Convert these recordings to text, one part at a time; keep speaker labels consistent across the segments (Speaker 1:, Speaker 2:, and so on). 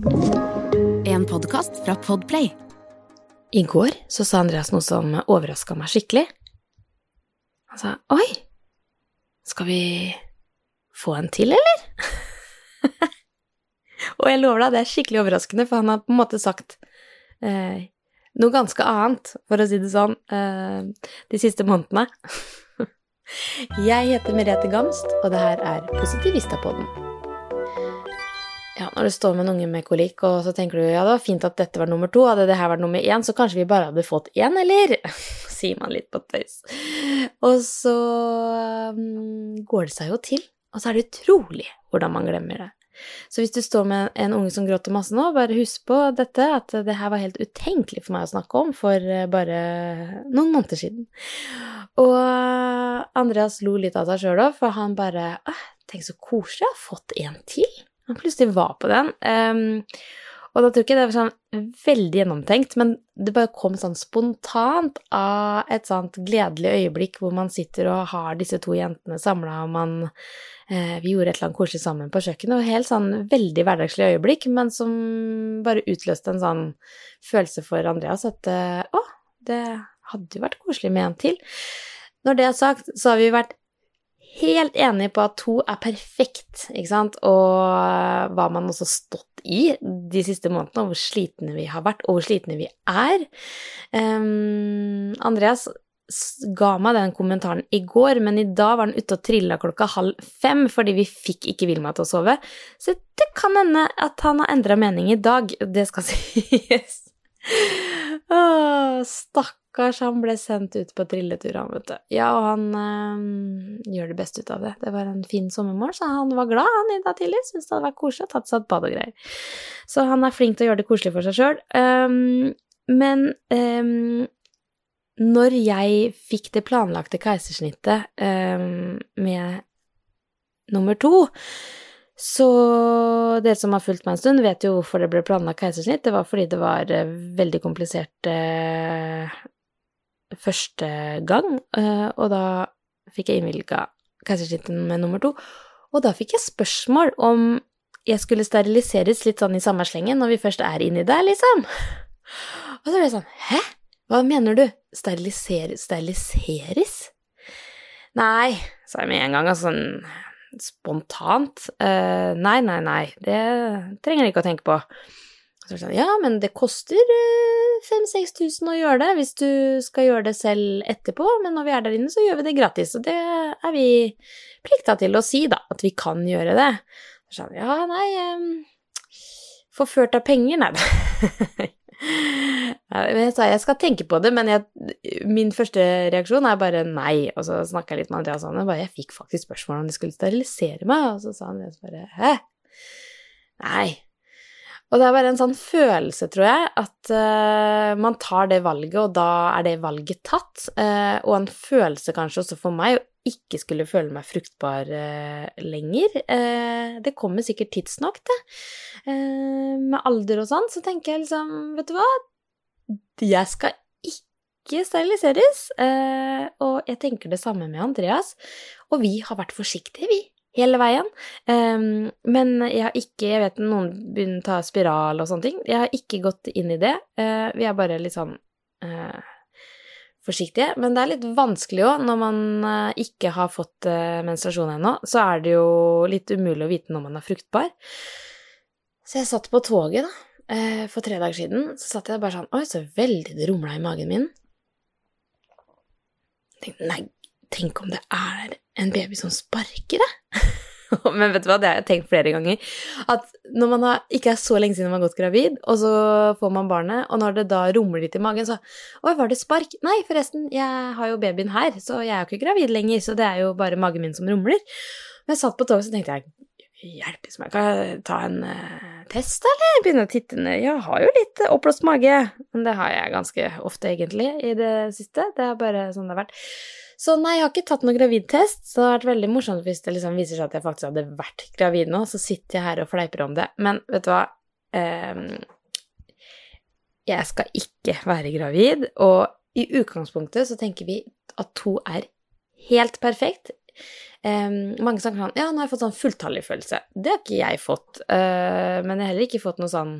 Speaker 1: En podkast fra Podplay.
Speaker 2: I går så sa Andreas noe som overraska meg skikkelig. Han sa oi, skal vi få en til, eller? Og jeg lover deg, det er skikkelig overraskende, for han har på en måte sagt eh, noe ganske annet, for å si det sånn, eh, de siste månedene. jeg heter Merete Gamst, og det her er Positivistapodden. Ja, når du står med en unge med kolikk, og så tenker du ja, det var fint at dette var nummer to, hadde det her vært nummer én, så kanskje vi bare hadde fått én, eller? Sier man litt på tøys. Og så um, går det seg jo til, og så er det utrolig hvordan man glemmer det. Så hvis du står med en unge som gråter masse nå, bare husk på dette, at det her var helt utenkelig for meg å snakke om for eh, bare noen måneder siden. Og Andreas lo litt av seg sjøl òg, for han bare Tenk så koselig, jeg har fått en til. Han plutselig var på den. Um, og da tror jeg ikke det var sånn veldig gjennomtenkt, men det bare kom sånn spontant av et sånt gledelig øyeblikk hvor man sitter og har disse to jentene samla, og man eh, Vi gjorde et eller annet koselig sammen på kjøkkenet, og helt sånn veldig hverdagslig øyeblikk, men som bare utløste en sånn følelse for Andreas at eh, å, det hadde jo vært koselig med en til. Når det er sagt, så har vi vært helt enig på at to er perfekt, ikke sant, og hva man også har stått i de siste månedene, og hvor slitne vi har vært, og hvor slitne vi er. Um, Andreas ga meg den kommentaren i går, men i dag var den ute og trilla klokka halv fem fordi vi fikk ikke Vilma til å sove, så det kan hende at han har endra mening i dag, det skal sies. Åh, stakkars, han ble sendt ut på trilletur, han, vet du. Ja, og han øh, gjør det beste ut av det. Det var en fin sommermorgen, så han var glad han i dag tidlig. Syntes det hadde vært koselig å tatt seg et bad og greier. Så han er flink til å gjøre det koselig for seg sjøl. Um, men um, når jeg fikk det planlagte keisersnittet um, med nummer to, så dere som har fulgt meg en stund, vet jo hvorfor det ble planlagt keisersnitt. Det var fordi det var eh, veldig komplisert eh, første gang, eh, og da fikk jeg innvilga keisersnitten med nummer to. Og da fikk jeg spørsmål om jeg skulle steriliseres litt sånn i samme slengen når vi først er inni der, liksom. Og så ble jeg sånn Hæ? Hva mener du? Steriliser, steriliseres? Nei, sa jeg med en gang, altså sånn spontant. Uh, nei, nei, nei, det trenger jeg ikke å tenke på. Så sånn, ja, men det koster uh, 5000-6000 å gjøre det hvis du skal gjøre det selv etterpå, men når vi er der inne, så gjør vi det gratis, og det er vi plikta til å si, da, at vi kan gjøre det. Så sånn, ja, nei um, Forført av penger? Nei da. Jeg sa jeg skal tenke på det, men jeg, min første reaksjon er bare nei. Og så snakka jeg litt med Andreas det, bare jeg fikk faktisk spørsmål om de skulle sterilisere meg, og så sa han bare hæ? Nei. Og det er bare en sånn følelse, tror jeg, at uh, man tar det valget, og da er det valget tatt. Uh, og en følelse kanskje også for meg å ikke skulle føle meg fruktbar uh, lenger. det kommer sikkert tidsnok, det. med alder og sånn, så tenker jeg liksom, vet du hva, jeg skal ikke steriliseres. og jeg tenker det samme med Andreas. Og vi har vært forsiktige, vi hele veien. Um, men jeg har ikke Jeg vet noen begynner å ta spiral og sånne ting. Jeg har ikke gått inn i det. Uh, vi er bare litt sånn uh, forsiktige. Men det er litt vanskelig òg, når man uh, ikke har fått menstruasjon ennå, så er det jo litt umulig å vite når man er fruktbar. Så jeg satt på toget, da. For tre dager siden så satt jeg bare sånn Oi, så veldig det rumla i magen min. Jeg tenkte, nei, tenk om det er en baby som sparker, det. Men vet du hva, det har jeg tenkt flere ganger. At når man har, ikke er så lenge siden man har gått gravid, og så får man barnet, og når det da rumler litt i magen, så Oi, var det spark? Nei, forresten, jeg har jo babyen her, så jeg er jo ikke gravid lenger, så det er jo bare magen min som rumler. Men jeg satt på toget, så tenkte jeg Meg, kan jeg ta en uh, test, eller? Begynne å titte ned Jeg har jo litt oppblåst mage, men det har jeg ganske ofte, egentlig, i det siste. Det er bare sånn det har vært. Så nei, jeg har ikke tatt noen gravidtest, så det hadde vært veldig morsomt hvis det liksom viser seg at jeg faktisk hadde vært gravid nå, så sitter jeg her og fleiper om det. Men vet du hva um, Jeg skal ikke være gravid, og i utgangspunktet så tenker vi at to er helt perfekt. Um, mange snakker sånn Ja, nå har jeg fått sånn fulltallig følelse. Det har ikke jeg fått. Uh, men jeg har heller ikke fått noe sånn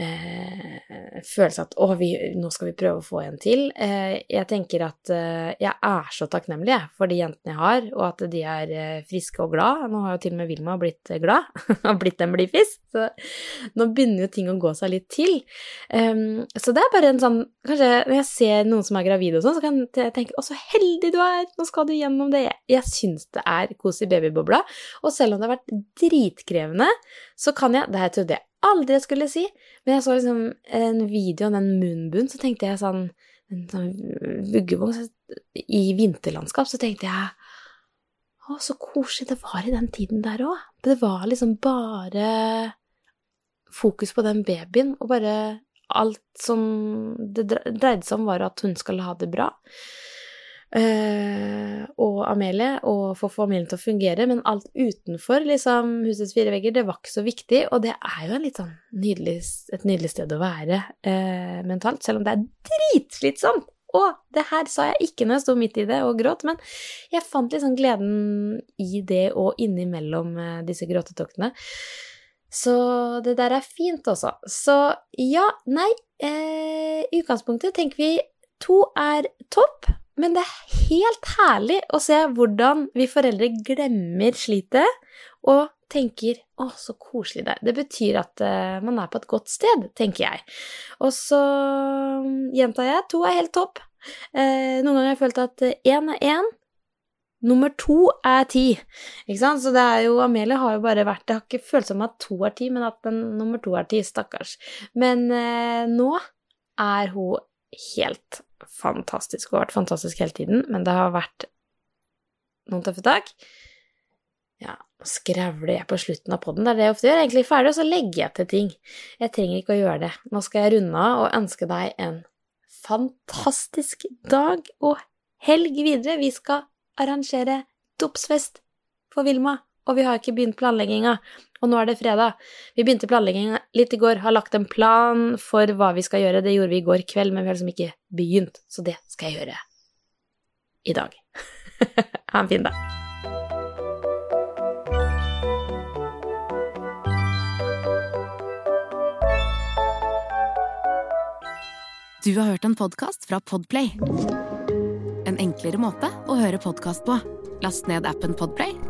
Speaker 2: eh, følelse at å, vi, nå skal vi prøve å få en til. Eh, jeg tenker at eh, jeg er så takknemlig for de jentene jeg har, og at de er eh, friske og glad. Nå har jo til og med Vilma blitt eh, glad, og blitt en blidfis, så nå begynner jo ting å gå seg litt til. Um, så det er bare en sånn Kanskje når jeg ser noen som er gravide og sånn, så kan jeg tenke å, så heldig du er, nå skal du gjennom det. Jeg, jeg syns det er kos i babybobla, og selv om det har vært dritkrevende, så kan jeg Det her trodde jeg aldri jeg skulle si. Men jeg så liksom en video av den munnbunnen, så tenkte jeg sånn En sånn vuggevogn i vinterlandskap, så tenkte jeg Å, så koselig det var i den tiden der òg. Det var liksom bare fokus på den babyen, og bare alt som det dreide seg om, var at hun skulle ha det bra. Uh, og Amelie, og få familien til å fungere, men alt utenfor liksom, husets fire vegger, det var ikke så viktig, og det er jo sånn nydelig, et nydelig sted å være uh, mentalt, selv om det er dritslitsomt. Og det her sa jeg ikke når jeg sto midt i det og gråt, men jeg fant liksom gleden i det og innimellom uh, disse gråtetoktene. Så det der er fint også. Så ja, nei, i utgangspunktet tenker vi to er topp. Men det er helt herlig å se hvordan vi foreldre glemmer slitet og tenker 'Å, så koselig det er'. Det betyr at uh, man er på et godt sted, tenker jeg. Og så um, gjentar jeg to er helt topp. Uh, noen ganger har jeg følt at én er én, nummer to er ti. Ikke sant? Så det er jo Amelie har jo bare vært Det har ikke føltes som at to er ti, men at den nummer to er ti. Stakkars. Men uh, nå er hun helt fantastisk og har vært fantastisk hele tiden, men det har vært noen tøffe tak. Ja, nå skrevler jeg på slutten av poden, det er det jeg ofte gjør. Jeg er egentlig ferdig, og så legger jeg til ting. Jeg trenger ikke å gjøre det. Nå skal jeg runde av og ønske deg en fantastisk dag og helg videre. Vi skal arrangere dopsfest for Vilma, og vi har ikke begynt planlegginga og nå er det fredag. Vi begynte planleggingen litt i går, har lagt en plan for hva vi skal gjøre. Det gjorde vi i går kveld, men vi har liksom ikke begynt, så det skal jeg gjøre i dag. ha en fin dag.
Speaker 1: Du har hørt en podkast fra Podplay. En enklere måte å høre podkast på. Last ned appen Podplay